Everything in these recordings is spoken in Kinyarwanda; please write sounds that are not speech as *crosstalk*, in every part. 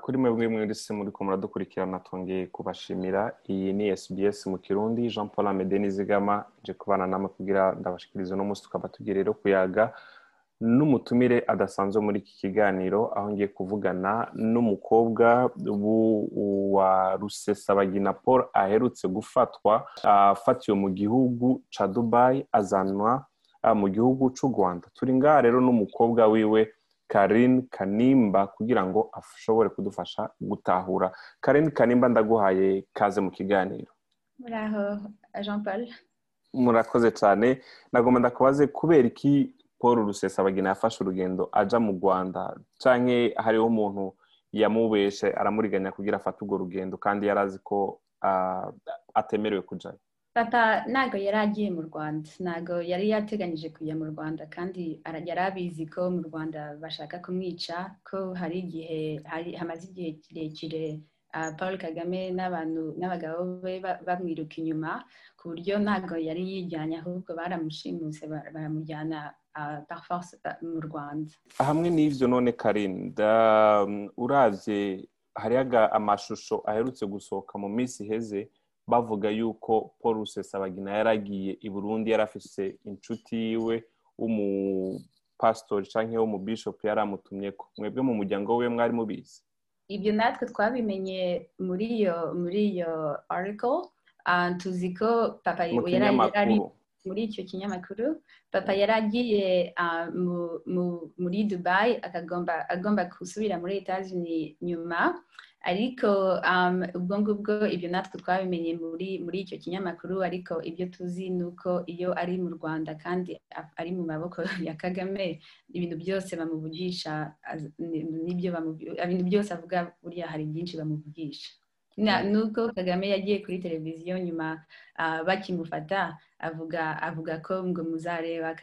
kuri mwebwe mwese muri ko muradukurikirana twongeye kubashimira. Iyi ni SBS mu kirundi. Jean paul amede nizigama nje kubana namwe kugira ndabashikiriza uno munsi tukaba tugiye rero kuyaga n'umutumire adasanzwe muri iki kiganiro aho ngiye kuvugana n'umukobwa wa rusesabagina paul aherutse gufatwa afatiwe mu gihugu ca dubai azanwa mu gihugu c'u rwanda. Turi ngaha rero n'umukobwa wiwe Karine Kanimba kugira ngo ashobore kudufasha gutahura. Karine Kanimba ndaguhaye kaze mu kiganiro. Muraho jean paul murakoze cyane. Nagomba ndakubaze kubera iki paul rusesabagina yafashe urugendo aja mu rwanda canke hariho umuntu yamubeshe aramuriganya kugira afate urwo rugendo kandi yari azi ko atemerewe kujayo? Papa ntabwo yari agiye mu rwanda ntabwo yari yateganyije kujya mu rwanda kandi yari abizi ko mu rwanda bashaka kumwica ko hari igihe hamaze igihe kirekire paul kagame n'abantu n'abagabo be bamwiruka inyuma ku buryo ntabwo yari yijyanye ahubwo baramushimuse baramujyana par force mu rwanda. Hamwe n'ibyo none karinda uravye hariho amashusho aherutse gusohoka mu minsi iheze bavuga yuko paul rusesabagina yaragiye i burundi yari afise inshuti yiwe w'umupasitori cyangwa w'umubishopu yari amutumye ko mwebwe mu muryango we mwari mubizi. Ibyo natwe twabimenye muri iyo muri iyo article tuzi ko papa yari muri icyo kinyamakuru papa yari agiye muri dubai agomba gusubira muri etazini nyuma. Ariko ubwo ngubwo ibyo natwe twabimenye muri muri icyo kinyamakuru ariko ibyo tuzi ni uko iyo ari mu rwanda kandi ari mu maboko *laughs* ya kagame ibintu byose bamuvugisha ibintu byose avuga buriya hari byinshi bamuvugisha. Nuko kagame yagiye kuri televiziyo nyuma bakimufata avuga avuga ko ngo muzareba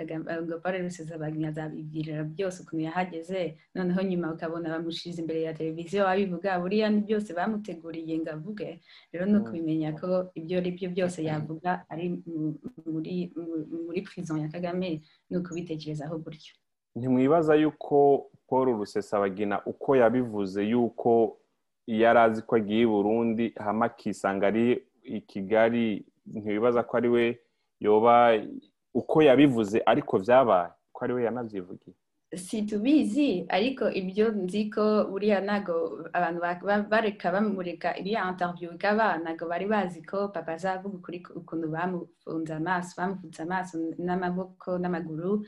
ngo paul rusesabagina azabibwirira byose ukuntu yahageze noneho nyuma ukabona bamushize imbere ya televiziyo abivuga buriya ni byose bamuteguriye ngo avuge. Rero ni ukubimenya ko ibyo ari byo byose yavuga ari muri muri prison ya kagame ni ukubitekerezaho gutyo. Ntimwibaza yuko paul rusesabagina uko yabivuze yuko yari azi ko agiye i burundi hama akisanga ari i kigali ntibibaza ko ari we yoba uko yabivuze ariko byabaye ko ari we yanabyivugiye si tubizi ariko ibyo nzi ko buriya ntabwo abantu bareka bamureka iriya interview ikaba ntabwo bari bazi ko papa azavuga ukuri ukuntu bamufunze amaso bamupfutse amaso n'amaboko n'amaguru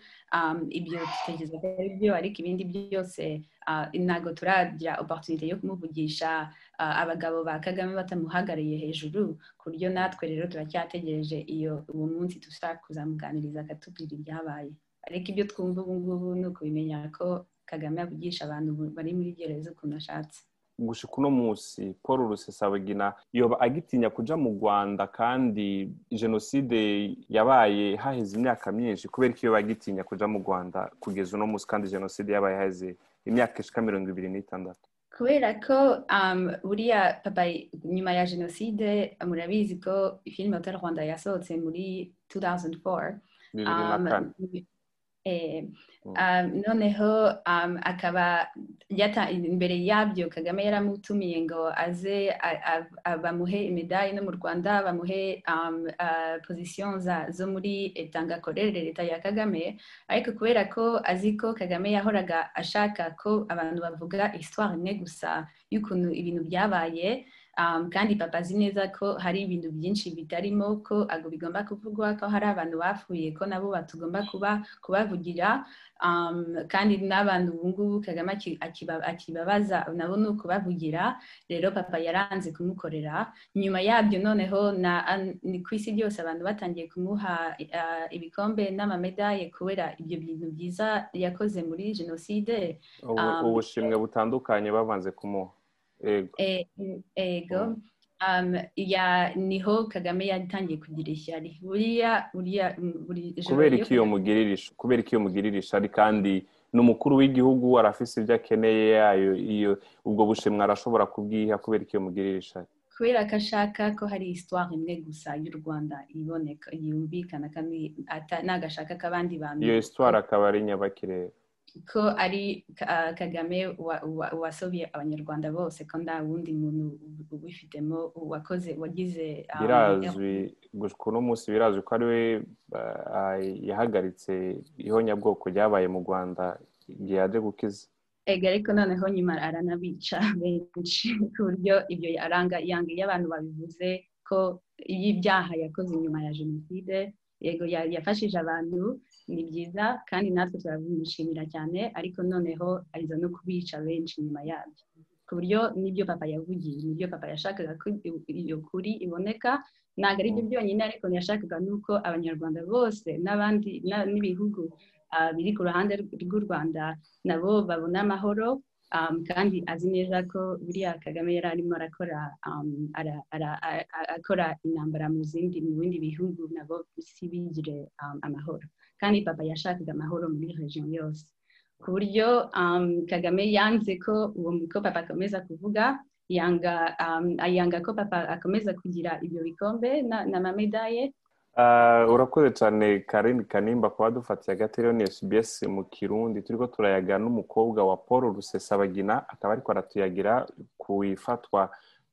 ibyo dutekereza ko ari byo ariko ibindi byose ntabwo turagira opportunity yo kumuvugisha abagabo ba kagame batamuhagarariye hejuru ku buryo natwe rero turacyategereje iyo uwo munsi dushaka kuzamuganiriza akatubwira ibyabaye. Ariko ibyo twumva ubu ngubu ni ukubimenya ko kagame avugisha abantu bari muri gereza ukuntu ashatse. Gushika uno munsi paul rusesabagina yoba agitinya kuja mu rwanda kandi jenoside yabaye haheze imyaka myinshi kubera ko iyo bagitinya kuja mu rwanda kugeza uno munsi kandi jenoside yabaye haheze imyaka ishika mirongo ibiri n'itandatu. Kubera ko buriya papa nyuma ya jenoside murabizi ko filime hotel rwanda yasohotse muri 2004 bibiri na kane. Noneho akaba imbere yabyo kagame yaramutumiye ngo aze bamuhe imidari no mu rwanda bamuhe pozisiyo zo muri tangakorere leta ya kagame. Ariko kubera ko azi ko kagame yahoraga ashaka ko abantu bavuga histoire imwe gusa y'ukuntu ibintu byabaye kandi papa azi neza ko hari ibintu byinshi bitarimo ko ago bigomba kuvugwa ko hari abantu bapfuye ko nabo batugomba kuba kubavugira. Kandi n'abantu ubu ngubu kagame akibabaza nabo ni ukubavugira. Rero papa yaranze kumukorera. Nyuma yabyo noneho ni ku isi byose abantu batangiye kumuha ibikombe n'amamedaye kubera ibyo bintu byiza yakoze muri jenoside. Ubushimwe butandukanye babanze kumuha. Ego. Niho kagame yatangiye kugira ishyari. Buriya buriya buri kubera iki iyo mugiririsha kubera iki iyo mugiririsha? Ari kandi n'umukuru w'igihugu arafise ibyo akeneye yayo iyo ubwo bushimwe arashobora kubwiha kubera iki iyo mugiririsha? Kubera ko ashaka ko hari histoire imwe gusa y'u rwanda iboneka yumvikana kandi nagashaka ko abandi bantu iyo histoire akaba ari nyabakirere. Ko ari kagame wasobye abanyarwanda bose ko nta wundi muntu ubifitemo wakoze wagize birazwi uno munsi birazwi ko ari we yahagaritse ihonyabwoko ryabaye mu rwanda igihe yaje gukiza. Ega ariko noneho nyuma aranabica benshi *laughs* ku buryo ibyo aranga yanga iyo abantu babivuze ko iyo ibyaha yakoze nyuma ya jenoside yego yafashije abantu ni byiza kandi natwe turabimushimira cyane ariko noneho ariza no kubica benshi nyuma yabyo. Ku buryo n'ibyo papa yavugiye n'ibyo papa yashakaga ko iyo kuri iboneka ntabwo ari byo byonyine ariko ntiyashakaga nuko abanyarwanda bose n'abandi n'ibihugu biri ku ruhande rw'u rwanda nabo babona amahoro kandi azi neza ko buriya kagame yari arimo arakora akora intambara mu bindi bihugu nabo si bigire amahoro. Kandi papa yashakaga amahoro muri region yose. Ku buryo kagame yanze ko uwo ko papa akomeza kuvuga yanga yanga ko papa akomeza kugira ibyo bikombe n'amamedaye urakoze cyane karini kanimba kuba dufatiye agatero ni SBS mu kirundi. Turi turayaga n'umukobwa wa paul rusesabagina akaba ariko aratuyagira ku ifatwa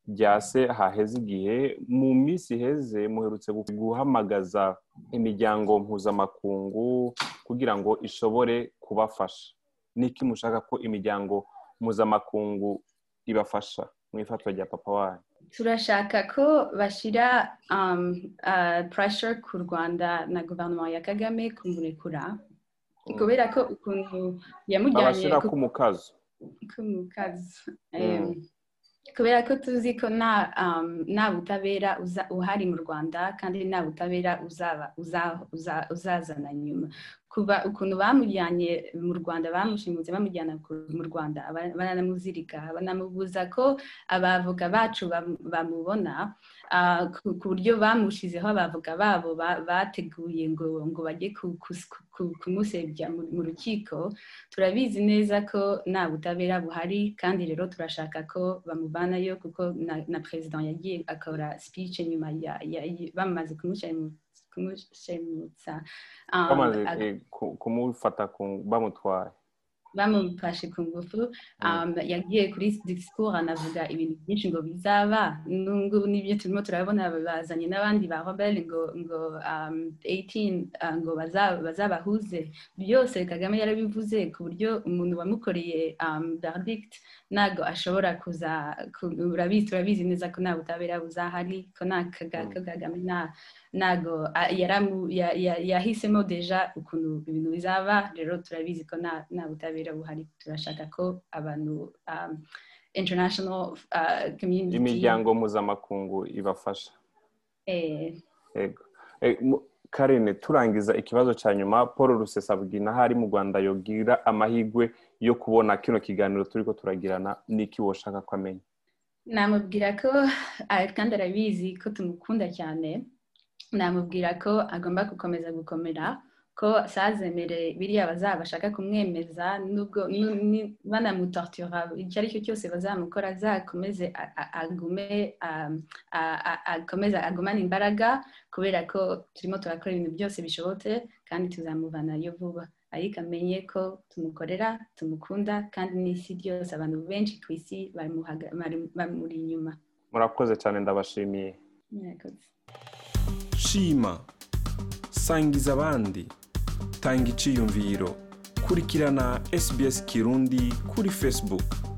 rya se haheze igihe. Mu minsi iheze muherutse guhamagaza imiryango mpuzamakungu kugira ngo ishobore kubafasha. Niki mushaka ko imiryango mpuzamakungu ibafasha mu ifatwa rya papa wanyu turashaka ko bashyira pressure ku rwanda na guverinoma ya kagame kumurekura kubera ko ukuntu yamujyanye ku mukazo. Mukazo. Kubera ko tuzi ko nta butabera uhari mu rwanda kandi nta butabera uzazana nyuma. Kuba ukuntu bamujyanye mu rwanda bamushimutse bamujyana mu rwanda baranamuzirika banamubuza ko abavoka bacu bamubona ku buryo bamushizeho abavoka babo bateguye ngo ngo bajye kumusebya mu rukiko turabizi neza ko nta butabera buhari kandi rero turashaka ko bamuvanayo kuko na perezida yagiye akora speech nyuma bamaze kumushyira kumushemutsa bamaze kumufata bamutwaye bamufashe ku ngufu yagiye kuri disikuru anavuga ibintu byinshi ngo bizaba n'ubu n'ibyo turimo turabona bazanye n'abandi ba robert ngo ngo 18 ngo bazabahuze byose kagame yarabivuze ku buryo umuntu wamukoreye verdict. Ntabwo ashobora kuza urabizi turabizi neza ko nta butabera buzahari ko nta kagame ntabwo yahisemo deja ukuntu ibintu bizaba. Rero turabizi ko nta butabera buhari. Turashaka ko abantu international community imiryango mpuzamakungu ibafasha. Karine turangiza ikibazo cya nyuma. Paul rusesabwina aho ari mu rwanda yogira amahirwe yo kubona kino kiganiro turi ko turagirana n'iki woshaka ko amenya. Namubwira ko kandi arabizi ko tumukunda cyane. Namubwira ko agomba gukomeza gukomera ko sazemere biriya bazaba bashaka kumwemeza nubwo banamutortura icyo ari cyo cyose bazamukora azakomeze agume akomeza agumane imbaraga kubera ko turimo turakora ibintu byose bishobotse kandi tuzamuvanayo vuba. Ariko amenye ko tumukorera tumukunda kandi n'isi ryose abantu benshi ku isi bamuri inyuma. Murakoze cyane ndabashimiye. Shima sangiza abandi. Tanga iciyumviro. Kurikirana SBS kirundi kuri facebook.